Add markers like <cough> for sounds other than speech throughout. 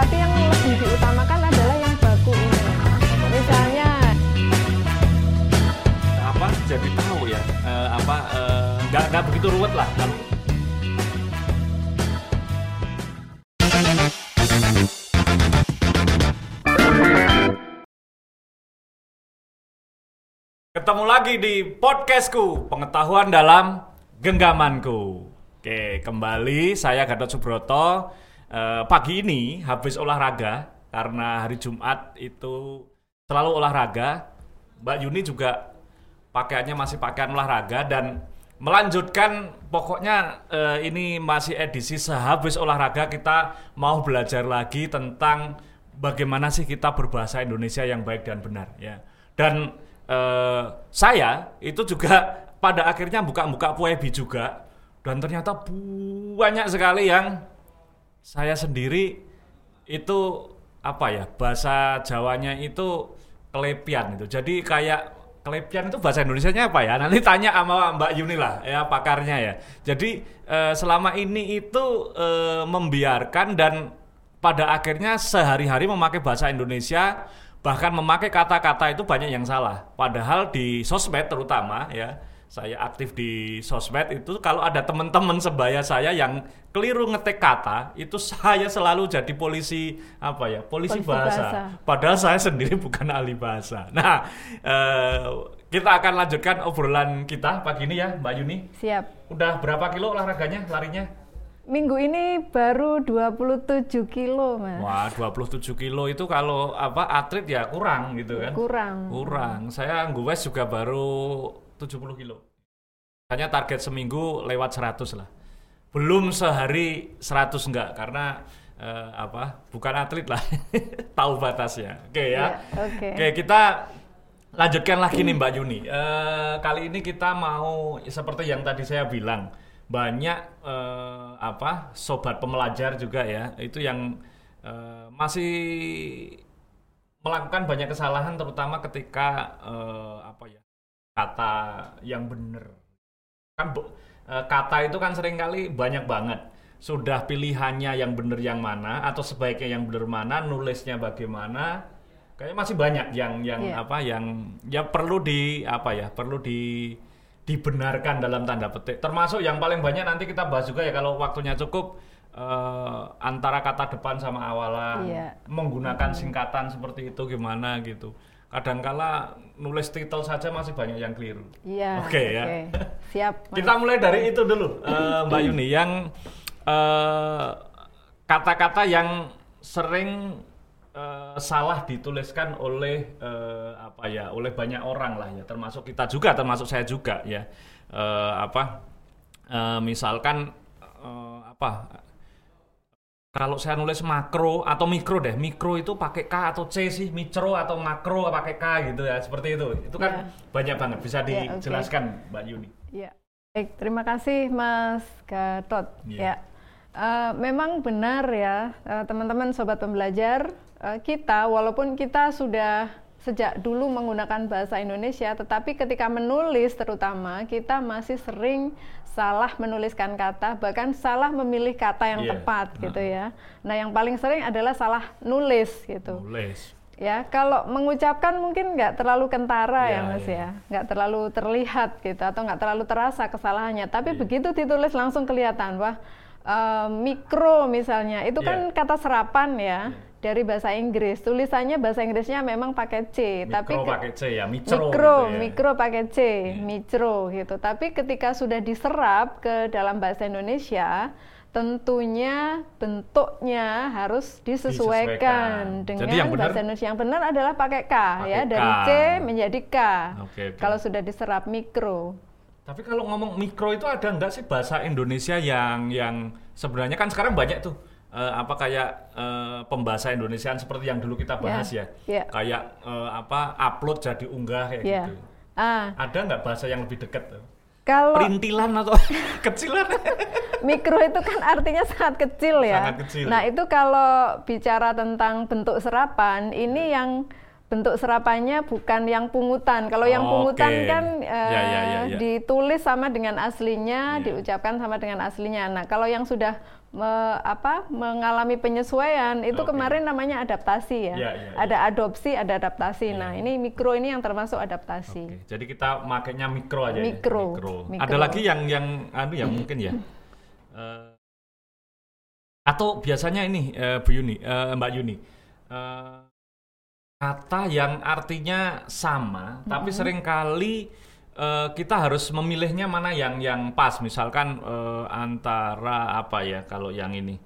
tapi yang lebih diutamakan adalah yang baku ini. Misalnya apa jadi tahu ya eh, apa eh, nggak nggak begitu ruwet lah kalau Ketemu lagi di podcastku, pengetahuan dalam genggamanku. Oke, kembali saya Gatot Subroto. Eh, pagi ini habis olahraga karena hari Jumat itu selalu olahraga. Mbak Yuni juga pakaiannya masih pakaian olahraga dan melanjutkan pokoknya eh, ini masih edisi sehabis olahraga kita mau belajar lagi tentang bagaimana sih kita berbahasa Indonesia yang baik dan benar ya. Dan eh, saya itu juga pada akhirnya buka-buka Puebi juga dan ternyata banyak sekali yang saya sendiri itu apa ya bahasa Jawanya itu kelepian itu. Jadi kayak kelepian itu bahasa Indonesianya apa ya? Nanti tanya sama Mbak Yuni lah ya pakarnya ya. Jadi eh, selama ini itu eh, membiarkan dan pada akhirnya sehari-hari memakai bahasa Indonesia bahkan memakai kata-kata itu banyak yang salah. Padahal di sosmed terutama ya saya aktif di sosmed itu kalau ada teman-teman sebaya saya yang keliru ngetik kata itu saya selalu jadi polisi apa ya polisi, Polisi bahasa. bahasa. padahal saya sendiri bukan ahli bahasa nah eh, kita akan lanjutkan obrolan kita pagi ini ya Mbak Yuni siap. udah berapa kilo olahraganya larinya Minggu ini baru 27 kilo, Mas. wah 27 kilo itu kalau apa atlet ya kurang gitu kan Kurang. kurang saya nggues juga baru 70 kilo. Hanya target seminggu lewat 100 lah. Belum sehari 100 enggak karena eh, apa bukan atlet lah. <laughs> Tahu batasnya. Oke ya. Iya, oke. oke kita lanjutkan lagi nih Mbak Yuni. Eh, kali ini kita mau seperti yang tadi saya bilang banyak eh, apa sobat pembelajar juga ya. Itu yang eh, masih melakukan banyak kesalahan terutama ketika eh, apa ya kata yang benar kan bu- eh, kata itu kan sering kali banyak banget. Sudah pilihannya yang benar yang mana atau sebaiknya yang benar mana nulisnya bagaimana kayaknya masih banyak yang yang Iya. apa yang ya perlu di apa ya perlu di dibenarkan dalam tanda petik. Termasuk yang paling banyak nanti kita bahas juga ya kalau waktunya cukup eh, antara kata depan sama awalan Iya. menggunakan singkatan seperti itu gimana gitu kadangkala nulis titel saja masih banyak yang keliru Iya. Oke, ya. Siap. <laughs> Kita mulai dari itu dulu eh, Mbak Yuni yang eh, kata-kata yang sering eh, salah dituliskan oleh eh, apa ya oleh banyak orang lah ya termasuk kita juga termasuk saya juga ya Eh, apa eh, misalkan eh, apa kalau saya nulis makro atau mikro deh mikro itu pakai K atau C sih mikro atau makro pakai K gitu ya seperti itu itu kan Ya. banyak banget bisa Ya, dijelaskan Mbak Yuni Ya. Baik, terima kasih Mas Gatot. Iya. Ya. Eh, memang benar ya, eh, teman-teman sobat pembelajar, eh, kita walaupun kita sudah sejak dulu menggunakan bahasa Indonesia, tetapi ketika menulis terutama kita masih sering salah menuliskan kata, bahkan salah memilih kata yang Iya. tepat gitu ya. Nah, yang paling sering adalah salah nulis gitu. nulis Ya, kalau mengucapkan mungkin nggak terlalu kentara ya, Iya, Mas iya. ya, nggak terlalu terlihat gitu atau nggak terlalu terasa kesalahannya. Tapi Iya. begitu ditulis langsung kelihatan, wah eh, mikro misalnya itu kan Iya. kata serapan ya dari bahasa Inggris. Tulisannya bahasa Inggrisnya memang pakai C, tapi mikro ke- pakai C ya mikro mikro, gitu ya. mikro pakai C, Iya. mikro gitu. Tapi ketika sudah diserap ke dalam bahasa Indonesia, tentunya bentuknya harus Disesuaikan. disesuaikan dengan Jadi yang benar- bahasa Indonesia. Yang benar adalah pakai K Pakai ya, dari K. C menjadi K. Oke, oke. Kalau sudah diserap mikro. Tapi kalau ngomong mikro itu ada nggak sih bahasa Indonesia yang yang sebenarnya kan sekarang banyak tuh eh, apa kayak eh, pembahasa Indonesiaan seperti yang dulu kita bahas Ya, ya, ya. kayak eh, apa upload jadi unggah kayak Ya. gitu. Ah, Ada nggak bahasa yang lebih dekat kalau Perintilan atau <laughs> kecilan? <laughs> mikro itu kan artinya sangat kecil ya. Sangat kecil. Nah, itu kalau bicara tentang bentuk serapan, ini yang bentuk serapannya bukan yang pungutan. Kalau yang Oke. pungutan kan Ya, eh, ya, ya, ya. ditulis sama dengan aslinya, Ya. diucapkan sama dengan aslinya. Nah, kalau yang sudah me- apa mengalami penyesuaian itu Oke. kemarin namanya adaptasi ya. Iya, iya, ada adopsi, ada adaptasi. Iya. Nah, ini mikro ini yang termasuk adaptasi. Oke, jadi kita makainya mikro aja Mikro, ya. mikro. Ada lagi yang yang anu ya mungkin ya. Eh, atau biasanya ini eh, Bu Yuni, eh, Mbak Yuni. eh, kata yang artinya sama tapi sering kali eh, kita harus memilihnya mana yang yang pas. Misalkan eh, antara apa ya kalau yang ini?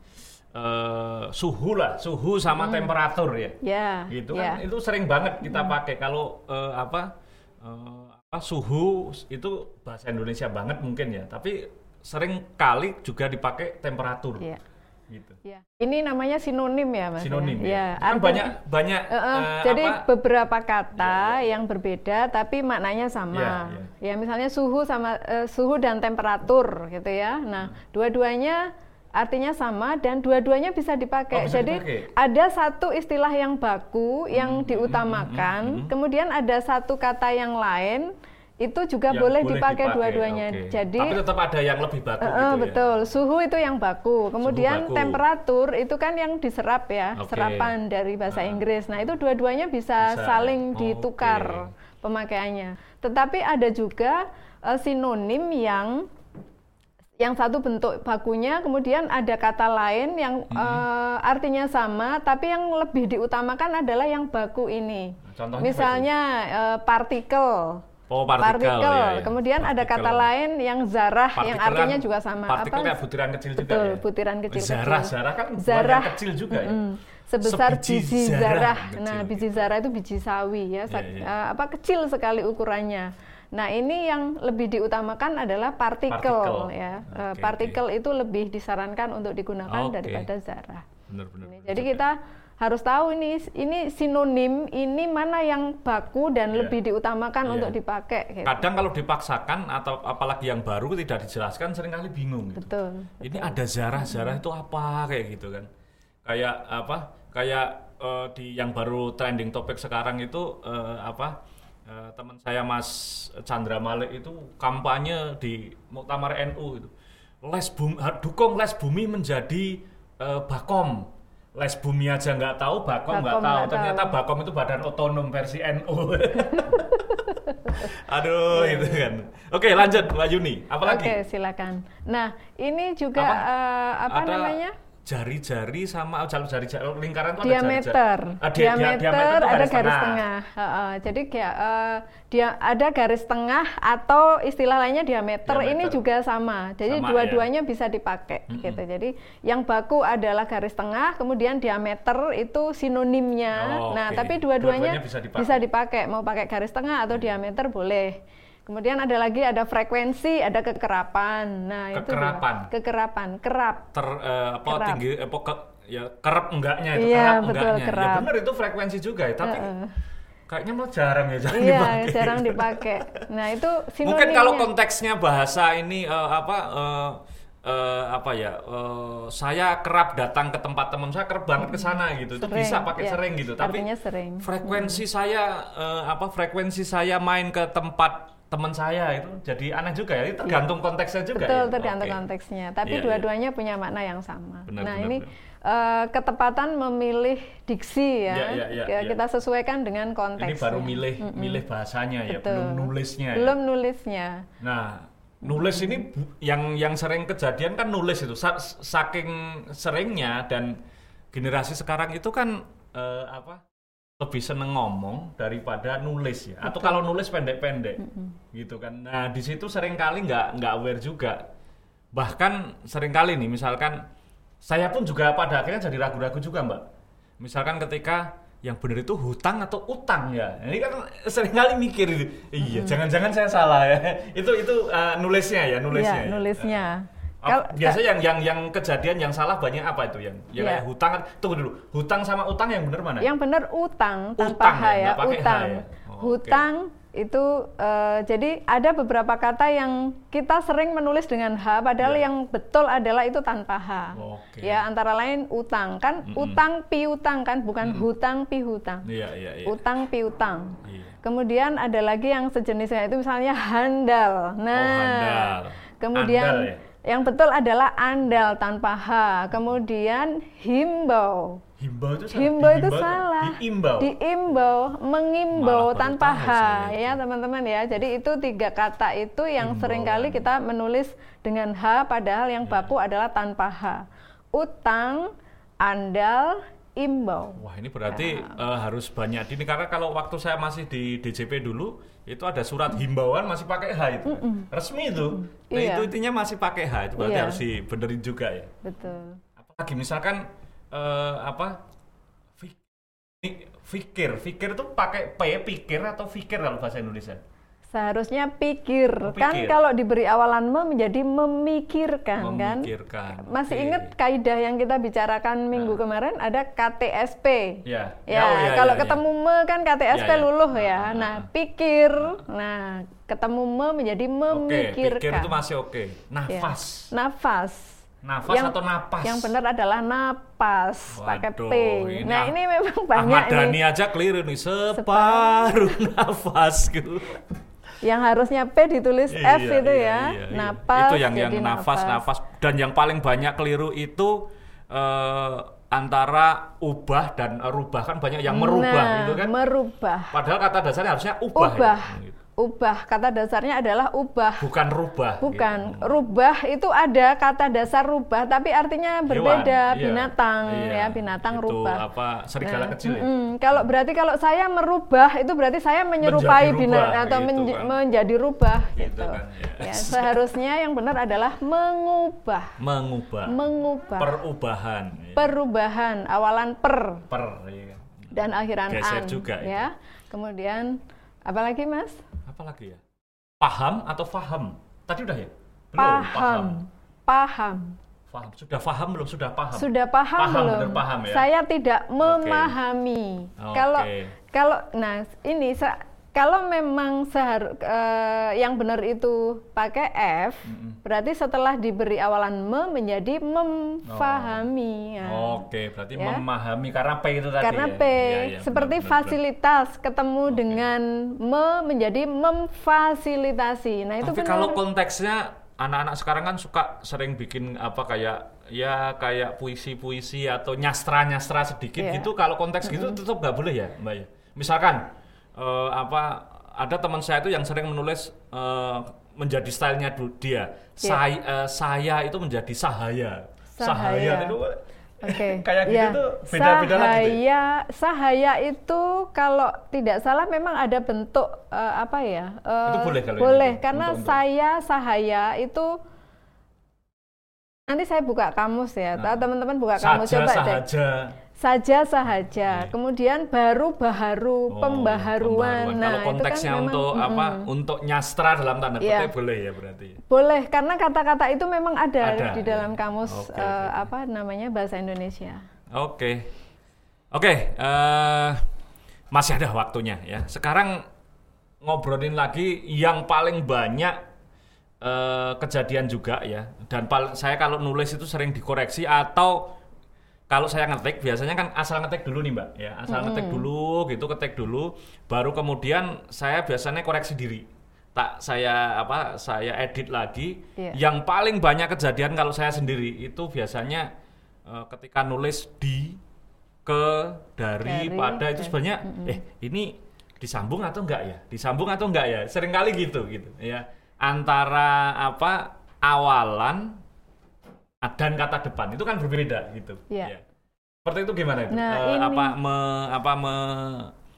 Eh, suhu lah, suhu sama temperatur ya. Ya, gitu ya. kan. Itu sering banget kita pakai. Kalau eh, apa eh, apa suhu itu bahasa Indonesia banget mungkin ya. Tapi sering kali juga dipakai temperatur. Iya. Gitu Ya. Ini namanya sinonim ya, Mas. sinonim ya. ya, kan artinya- banyak banyak eh, eh, jadi apa, beberapa kata yang berbeda tapi maknanya sama. Iya, Ya misalnya suhu sama eh, suhu dan temperatur gitu ya. Nah, Hmm. dua-duanya artinya sama dan dua-duanya bisa dipakai. Oh, bisa jadi dipakai. ada satu istilah yang baku yang Hmm, diutamakan, kemudian ada satu kata yang lain itu juga yang boleh, dipakai, dua-duanya. oke. Jadi tapi tetap ada yang lebih baku Eh, gitu ya betul, suhu itu yang baku. Kemudian baku. temperatur itu kan yang diserap ya, Oke. serapan dari bahasa Ah. Inggris. Nah itu dua-duanya bisa, Bisa. saling ditukar pemakaiannya. Tetapi ada juga eh, sinonim yang yang satu bentuk bakunya, kemudian ada kata lain yang eh, artinya sama, tapi yang lebih diutamakan adalah yang baku ini. Contohnya Misalnya eh, partikel. Oh partikel, ya, ya. Kemudian ada Partikel. kata lain yang zarah yang Partikel artinya kan- juga sama. partikel kayak butiran kecil juga Betul, ya butiran kecil-kecil. zarah zarah kan Zarah. yang kecil juga ya Mm, sebesar Sebiji biji zarah zarah. kecil Nah, gitu. biji zarah itu biji sawi ya, Iya, iya. eh, apa kecil sekali ukurannya. Nah, ini yang lebih diutamakan adalah partikel, Partikel. ya. Eh, Oke, partikel itu lebih disarankan untuk digunakan Oke. daripada zarah. benar-benar Ini. Jadi kita harus tahu ini ini sinonim ini mana yang baku dan Iya. lebih diutamakan Iya. untuk dipakai. gitu. kadang kalau dipaksakan atau apalagi yang baru tidak dijelaskan sering kali bingung gitu. Betul. ini ada zarah-zarah itu apa kayak gitu kan kayak apa kayak eh, di yang baru trending topik sekarang itu eh, apa eh, teman saya Mas Chandra Malik itu kampanye di Muktamar NU itu les bumi dukung les bumi menjadi eh, bakom les bumi aja nggak tahu bakom nggak tahu nggak ternyata tahu. bakom itu badan otonom versi NU <laughs> aduh itu kan oke lanjut Mbak Yuni apalagi Oke, silakan. Nah, ini juga Apa? eh, apa Ada namanya? Jari-jari sama oh, jalur jari-jari oh, lingkaran itu ada diameter, jari-jari. Ah, dia- dia- diameter, ada garis tengah. Heeh, jadi kayak eh, dia ada garis tengah atau istilah lainnya diameter, Diameter. ini juga sama. Jadi dua-duanya bisa dipakai gitu. Jadi yang baku adalah garis tengah, kemudian diameter itu sinonimnya. Oh, nah, oke. tapi dua-duanya Dua-duanya bisa dipakai. bisa dipakai. Mau pakai garis tengah atau diameter boleh. Kemudian ada lagi ada frekuensi, ada kekerapan. Nah, itu juga. Kekerapan. kekerapan, kerap. ter eh, apa Kerap. tinggi eh, apa ke, ya kerap enggaknya itu Iya, kerap betul, enggaknya kerap. ya benar itu frekuensi juga ya tapi Heeh. kayaknya malah jarang ya jarang Iya, dipakai jarang dipakai. Nah, itu sinonimnya. mungkin kalau konteksnya bahasa ini eh, apa eh, eh, apa ya eh, saya kerap datang ke tempat teman saya kerap banget ke sana gitu itu Sering, bisa pakai ya. sering gitu tapi sering. frekuensi saya eh, apa frekuensi saya main ke tempat teman saya itu jadi aneh juga ya itu tergantung konteksnya juga Betul, ya? tergantung Oke. konteksnya. Iya, Tapi iya. dua-duanya punya makna yang sama. Benar, nah, benar, ini benar. eh, ketepatan memilih diksi Iya, ya. iya, iya, Ya, iya. Kita sesuaikan dengan konteksnya. ini baru milih milih bahasanya ya Betul. belum nulisnya ya. Belum nulisnya. Nah, nulis ini yang yang sering kejadian kan nulis itu Sa- saking seringnya dan generasi sekarang itu kan eh, apa lebih seneng ngomong daripada nulis ya. Atau kalau nulis pendek-pendek gitu kan. Nah, di situ sering kali nggak nggak aware juga. Bahkan sering kali nih misalkan saya pun juga pada akhirnya jadi ragu-ragu juga, Mbak. Misalkan ketika yang benar itu hutang atau utang ya. Ini kan sering kali mikir itu. Iya, jangan-jangan saya salah ya. <laughs> itu itu eh, nulisnya ya, nulisnya. Iya, ya. nulisnya. Kal- biasanya yang yang yang kejadian yang salah banyak apa itu yang yang Iya. kayak hutang tunggu dulu hutang sama utang yang benar mana Yang benar utang tanpa Utang H ya, ya, pakai H utang. ya? Oh, Hutang itu eh, jadi ada beberapa kata yang kita sering menulis dengan H padahal Iya. yang betul adalah itu tanpa H. Oke. Ya, antara lain utang kan utang piutang kan bukan hutang pihutang. iya iya iya Utang piutang. Iya. Kemudian ada lagi yang sejenisnya itu misalnya handal. Nah, handal. kemudian Handal ya? Yang betul adalah andal tanpa H. Kemudian himbau. Himbau itu salah. Himbau itu salah. Diimbau. Diimbau, mengimbau Malah tanpa H ya teman-teman ya. Jadi itu tiga kata itu yang Himbauan. sering kali kita menulis dengan H padahal yang Iya. baku adalah tanpa H. Utang, andal, imbau. Wah ini berarti Ya. eh, harus banyak ini karena kalau waktu saya masih di DJP dulu itu ada surat himbauan masih pakai H itu resmi itu. Nah Iya. itu intinya masih pakai H itu berarti Iya. harus dibenerin juga ya. Betul. Apalagi misalkan eh, apa fi- fi- fikir fikir itu pakai P pikir atau fikir kalau bahasa Indonesia. Seharusnya pikir. Oh, Kan pikir. kalau diberi awalan me menjadi memikirkan kan. Memikirkan. Masih Oke. ingat kaidah yang kita bicarakan minggu kemarin ada KTSP. Ya. Ya, oh, ya, kalau ya, ya. ketemu me kan KTSP Ya, ya. luluh ya. ah, Nah, ah. pikir. Nah, ketemu me menjadi Oke, memikirkan. pikir itu masih oke. Ya. Nafas. Nafas. Nafas Yang- atau napas? Yang benar adalah napas pakai P. Waduh, ini Nah, ah- ini memang banyak Ahmad Dhani nih. aja keliru nih separuh nafasku. Yang harusnya P ditulis F Iya, itu iya, ya. iya, iya. Napas Itu yang yang nafas, nafas dan yang paling banyak keliru itu eh, antara ubah dan rubah kan banyak yang merubah nah, gitu kan. Merubah. Padahal kata dasarnya harusnya ubah. ya. Ubah. Gitu. Ubah. Kata dasarnya adalah ubah. Bukan rubah. Bukan, gitu. rubah itu ada kata dasar rubah, tapi artinya berbeda. Hewan, iya. binatang Iya. ya, binatang Itu rubah. apa serigala Nah, kecil ya? Kalau berarti kalau saya merubah itu berarti saya menyerupai binatang atau gitu menj- kan. menjadi rubah Gitu gitu. kan, ya. Ya, seharusnya yang benar adalah mengubah, Mengubah. mengubah. Perubahan. ya. Perubahan awalan per Per. iya. dan akhiran Geser an juga itu. ya. Kemudian apalagi Mas? Apa lagi ya? Paham atau faham? Tadi udah ya? Belum. Paham. Paham. Faham. Sudah paham belum? Sudah paham. Sudah paham, Paham, belum? benar paham ya? Saya tidak memahami. Oke. Kalau kalau nah ini sa- kalau memang sehar eh, yang benar itu pakai F, berarti setelah diberi awalan me menjadi memfahami. Ya. Oke, berarti Ya. memahami karena P itu tadi Karena ya? P Iya, iya, seperti benar, benar, fasilitas ketemu dengan me menjadi memfasilitasi. Nah, itu Tapi benar. kalau konteksnya anak-anak sekarang kan suka sering bikin apa kayak ya kayak puisi-puisi atau nyastra-nyastra sedikit Iya. gitu. Kalau konteks gitu tetap nggak boleh ya, Mbak ya. Misalkan eh, apa ada teman saya itu yang sering menulis eh, menjadi stylenya dia. Iya. Saya eh, saya itu menjadi sahaya. Sahaya. itu Oke. <laughs> kayak gitu ya. tuh beda-beda lagi tuh ya? Sahaya, sahaya itu kalau tidak salah memang ada bentuk eh, apa ya? eh, Itu boleh kalau Boleh ini, karena untuk- saya sahaya itu nanti saya buka kamus ya. Nah. Teman-teman buka kamus saja coba cek. Saja sahaja. Oke. Kemudian baru baharu, Oh, pembaharuan. pembaharuan. Nah, Kalau itu kan konteksnya memang, untuk apa? mm-mm. Untuk nyastra dalam tanda Iya. kutip boleh ya berarti. Boleh karena kata-kata itu memang ada, Ada, di dalam ya. kamus Oke, eh, oke. apa namanya bahasa Indonesia. Oke, oke. eh, masih ada waktunya ya. Sekarang ngobrolin lagi yang paling banyak eh, kejadian juga ya. Dan saya kalau nulis itu sering dikoreksi atau kalau saya ngetik biasanya kan asal ngetik dulu nih mbak. Ya asal ngetik dulu gitu ketik dulu baru kemudian saya biasanya koreksi diri. Tak saya apa saya edit lagi. Iya. yang paling banyak kejadian kalau saya sendiri itu biasanya eh, ketika nulis di ke dari, Dari, pada itu sebenarnya eh ini disambung atau enggak ya? Disambung atau enggak ya? Seringkali gitu gitu ya. Antara apa awalan dan kata depan itu kan berbeda gitu Iya. ya. seperti itu gimana itu Nah, Eh, ini- apa me, apa me,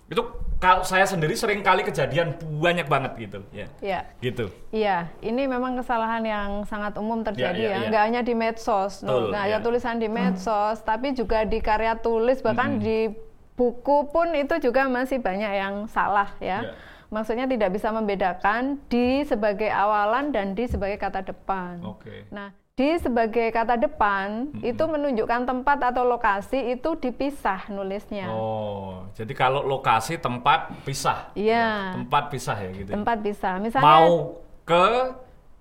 itu kalau saya sendiri sering kali kejadian banyak banget gitu ya Ya. gitu Iya, ini memang kesalahan yang sangat umum terjadi Iya, iya, ya, iya. nggak hanya di medsos, Betul, nggak hanya iya. tulisan di medsos, tapi juga di karya tulis bahkan di buku pun itu juga masih banyak yang salah ya. Iya. Maksudnya tidak bisa membedakan di sebagai awalan dan di sebagai kata depan. oke Nah, di sebagai kata depan itu menunjukkan tempat atau lokasi itu dipisah nulisnya. oh jadi kalau lokasi tempat pisah Iya. tempat pisah ya gitu Tempat pisah. Misalnya mau ke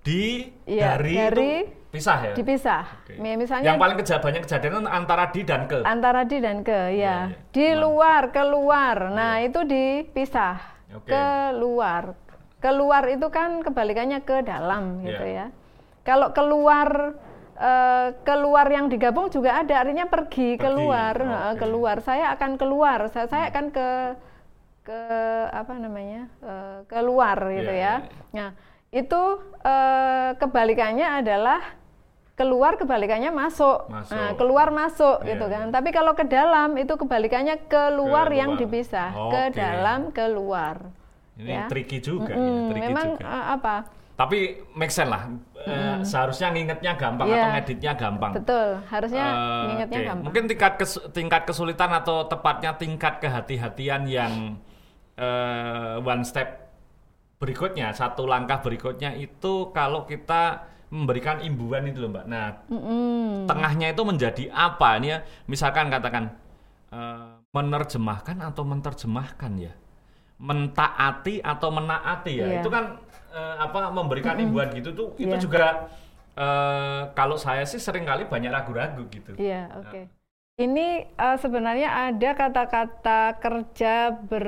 di Iya, dari, dari, itu pisah ya dipisah. Oke. Mi- Misalnya yang paling keja- banyak kejadian antara di dan ke antara di dan ke Iya, ya iya. di Nah. luar keluar nah itu dipisah Oke. keluar keluar itu kan kebalikannya ke dalam gitu Iya. ya Kalau keluar eh, keluar yang digabung juga ada, artinya pergi, Pergi, keluar, oke. Heeh, keluar. Saya akan keluar, saya, saya akan ke ke apa namanya eh, keluar gitu Iya, ya. iya, iya. Nah itu eh, kebalikannya adalah keluar kebalikannya masuk, Masuk. Nah, keluar masuk Iya, gitu kan. Tapi kalau ke dalam itu kebalikannya keluar, yang Keluar. dipisah, Oke. ke dalam keluar. Ini Ya. tricky juga ya, Mm-mm, tricky memang juga. apa? Tapi make sense lah. Eh, seharusnya ngingetnya gampang Iya. atau ngeditnya gampang. Betul, harusnya Eh, ingatnya oke. gampang. Mungkin tingkat kes- tingkat kesulitan atau tepatnya tingkat kehati-hatian yang eh, one step berikutnya, satu langkah berikutnya itu kalau kita memberikan imbuan itu loh mbak. Nah, Mm-mm. tengahnya itu menjadi apa ini ya? Misalkan katakan eh, menerjemahkan atau menterjemahkan ya, mentaati atau menaati ya. Iya. Itu kan eh, apa memberikan imbuan gitu tuh itu Iya. juga eh, kalau saya sih sering kali banyak ragu-ragu gitu. Iya, oke. Ini eh, sebenarnya ada kata-kata kerja ber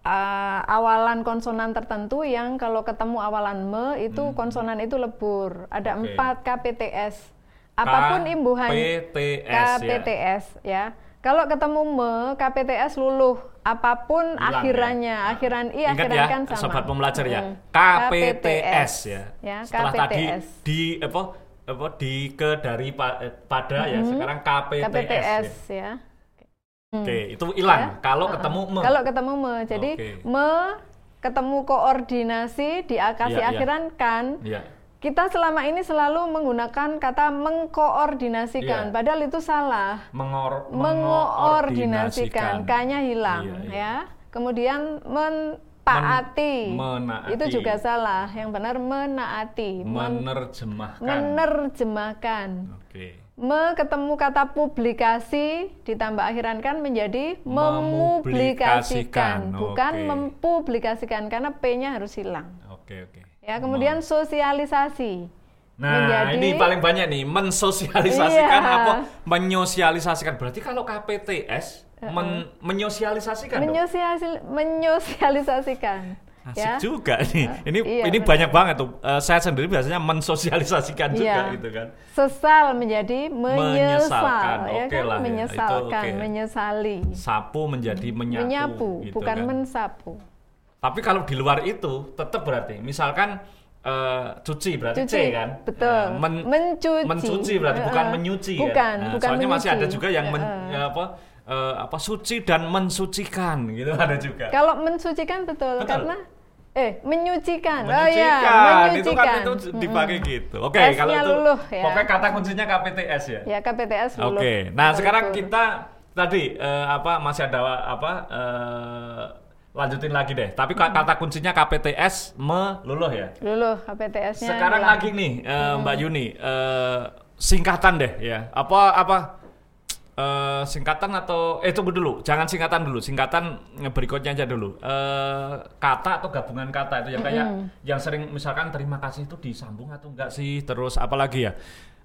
eh, awalan konsonan tertentu yang kalau ketemu awalan me itu konsonan itu lebur. Ada Hmm. Empat KPTS. Apa pun imbuhan KPTS ya. KPTS ya. Kalau ketemu me, KPTS luluh. Apa pun Hilang akhirannya, ya. akhiran i, Ingat akhiran ya, kan sama. sobat pembelajar ya. Mm. KPTS ya. Ya, Setelah tadi KPTS. di apa apa di ke dari eh, pada ya, sekarang KPTS. KPTS ya. ya. Oke, itu hilang Ya. kalau Uh-uh. ketemu me. Kalau ketemu me, jadi Oke. me ketemu koordinasi diakasi Iya, iya. akhiran kan. Iya. Kita selama ini selalu menggunakan kata mengkoordinasikan, Iya. padahal itu salah. Mengor Mengoordinasikan, K-nya hilang Iya, iya. ya. Kemudian mentaati. Men- menaati. Itu juga salah. Yang benar menaati. Men- Menerjemahkan. menerjemahkan. Oke. Me ketemu kata publikasi ditambah akhiran kan menjadi Mempublikasikan, mempublikasikan, bukan oke. mempublikasikan karena P-nya harus hilang. Oke, oke. Ya, kemudian sosialisasi. Nah, menjadi- ini paling banyak nih mensosialisasikan Iya. apa? Menyosialisasikan. Berarti kalau KPTS men- menyosialisasikan? Menyosialis- menyosialisasikan. Asik ya. juga nih. Ini iya, ini benar. banyak banget tuh. Eh, saya sendiri biasanya mensosialisasikan juga Iya. gitu kan. Sesal menjadi menyesal, Menyesalkan, ya oke kan? lah ya, itu menyesalkan, oke. menyesali. Sapu menjadi menyapu. Menyapu, gitu bukan kan. mensapu. Tapi kalau di luar itu tetap berarti. Misalkan eh, cuci berarti Cuci, C kan. betul. Nah, men- Mencuci. mencuci berarti bukan Heeh. menyuci Bukan, kan. Nah, bukan soalnya masih menyuci. ada juga yang men- ya apa eh, apa suci dan mensucikan gitu <laughs> ada juga. Kalau mensucikan betul, Betul. karena eh menyucikan. Oh menyucikan, ya, itu kan menyucikan. itu dipakai gitu. Oke, S-nya kalau itu luluh, ya. pokoknya kata kuncinya KPTS ya. Ya KPTS Oke, luluh. nah sekarang kita tadi eh, apa masih ada apa eh, lanjutin lagi deh. Tapi ka- kata kuncinya KPTS meluluh ya. luluh KPTS-nya. Sekarang lagi nih eh, Mbak Yuni eh, singkatan deh ya. Apa apa eh, singkatan atau eh tunggu dulu, jangan singkatan dulu, singkatan berikutnya aja dulu. Eh, kata atau gabungan kata itu yang kayak yang sering misalkan terima kasih itu disambung atau enggak sih? Terus apa lagi ya?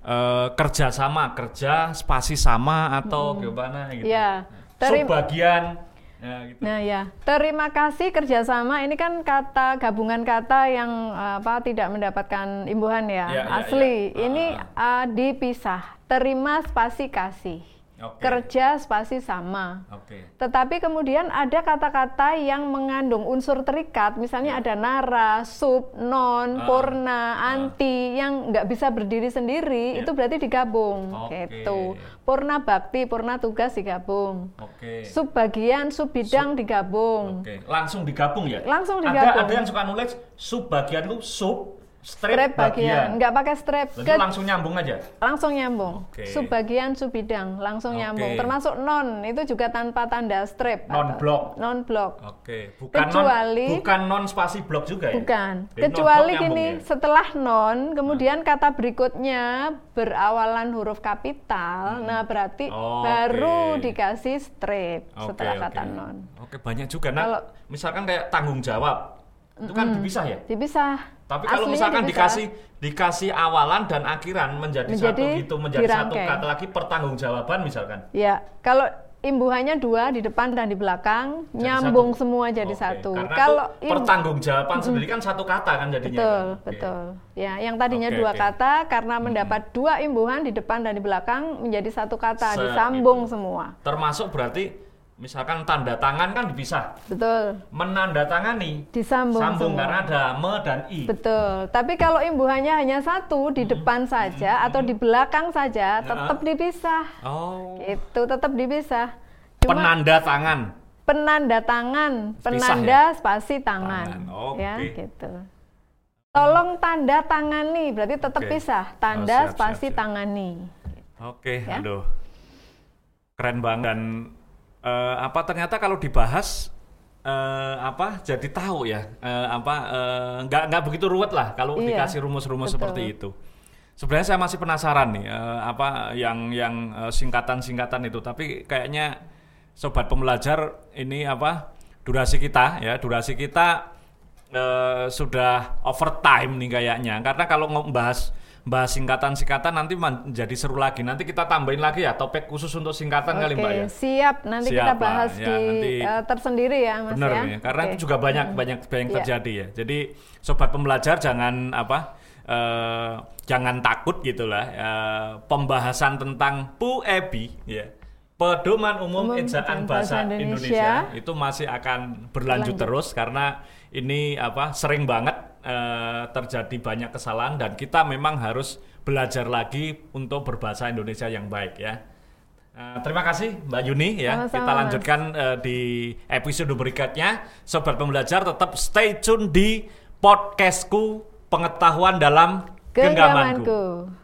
Eh, kerja sama, kerja spasi sama atau gimana gitu. Ya, terim- Subbagian ya, gitu. Nah ya, terima kasih kerjasama ini kan kata gabungan kata yang apa tidak mendapatkan imbuhan ya, Ya, ya, asli. ya. Ini Ah. eh, dipisah, terima spasi kasih, Oke. kerja spasi sama. Oke. Tetapi kemudian ada kata-kata yang mengandung unsur terikat, misalnya ada nara, sub, non, Ah. purna, anti, yang nggak bisa berdiri sendiri, Ya. itu berarti digabung, Oke. gitu. Purna bakti, purna tugas digabung. Oke. Sub bagian, sub bidang digabung. Oke, langsung digabung ya? Langsung Ada- digabung. Ada, yang suka nulis sub bagian lu sub strip, Strap bagian, nggak pakai strap, ke- langsung nyambung aja. langsung nyambung. Oke. Sub bagian, sub bidang, langsung Oke. nyambung. Termasuk non, itu juga tanpa tanda strap. Non atau- blok. Non blok. Oke, bukan Kecuali- non bukan non spasi blok juga ya? Bukan. Jadi Kecuali gini, ya? setelah non, kemudian kata berikutnya berawalan huruf kapital. Nah, berarti Oke. baru dikasih strip Oke, setelah oke. kata non. Oke, banyak juga. Nah, Kalau- misalkan kayak tanggung jawab. Itu kan dipisah ya? Dipisah. Tapi kalau Aslinya misalkan dikasih dikasih awalan dan akhiran menjadi, Menjadi satu gitu, menjadi satu dirangkai. kata lagi pertanggungjawaban misalkan. Ya, kalau imbuhannya dua di depan dan di belakang, Jadi nyambung satu. semua jadi Oke, satu. Karena Kalau pertanggungjawaban sendiri kan satu kata kan jadinya. betul, kan? Betul. Ya, yang tadinya Oke, dua oke. kata karena mendapat dua imbuhan di depan dan di belakang menjadi satu kata, Se- disambung itu. semua. Termasuk berarti misalkan tanda tangan kan dipisah. Betul. Menandatangani Disambung sambung semua. karena ada me dan i. Betul. Tapi kalau imbuhannya hanya satu di depan saja atau di belakang saja, tetap dipisah. Oh. Itu tetap dipisah. Cuma Penanda tangan. penanda tangan, penanda spasi tangan, Tangan, ya oke. gitu. Tolong tanda tangani, berarti tetap Oke. pisah. Oh, Tanda siap, spasi siap, siap. tangani. Oke, Ya. aduh. Keren banget dan eh, apa ternyata kalau dibahas eh, apa jadi tahu ya. Eh, apa eh, nggak nggak begitu ruwet lah kalau Iya, dikasih rumus-rumus seperti itu. Sebenarnya saya masih penasaran nih eh, apa yang yang singkatan-singkatan itu. Tapi kayaknya sobat pembelajar ini apa durasi kita ya durasi kita eh, sudah overtime nih kayaknya. Karena kalau membahas bahas singkatan-singkatan nanti menjadi seru lagi nanti kita tambahin lagi ya topik khusus untuk singkatan kali mbak ya Oke, siap. Nanti Siap kita lah, bahas ya, di nanti- eh, tersendiri ya, Mas Benar ya. ya, karena Oke. itu juga banyak banyak banyak Iya. terjadi ya. Jadi sobat pembelajar jangan apa eh, jangan takut gitulah eh, pembahasan tentang PUEBI ya. Pedoman Umum, Umum Ejaan Bahasa Bahasa Indonesia. Indonesia. itu masih akan berlanjut Berlanjut. terus karena ini apa sering banget eh, terjadi banyak kesalahan dan kita memang harus belajar lagi untuk berbahasa Indonesia yang baik ya. Eh, terima kasih Mbak Yuni ya. Sama-sama, kita lanjutkan eh, di episode berikutnya. Sobat pembelajar tetap stay tune di podcastku pengetahuan dalam genggamanku. Genggamanku.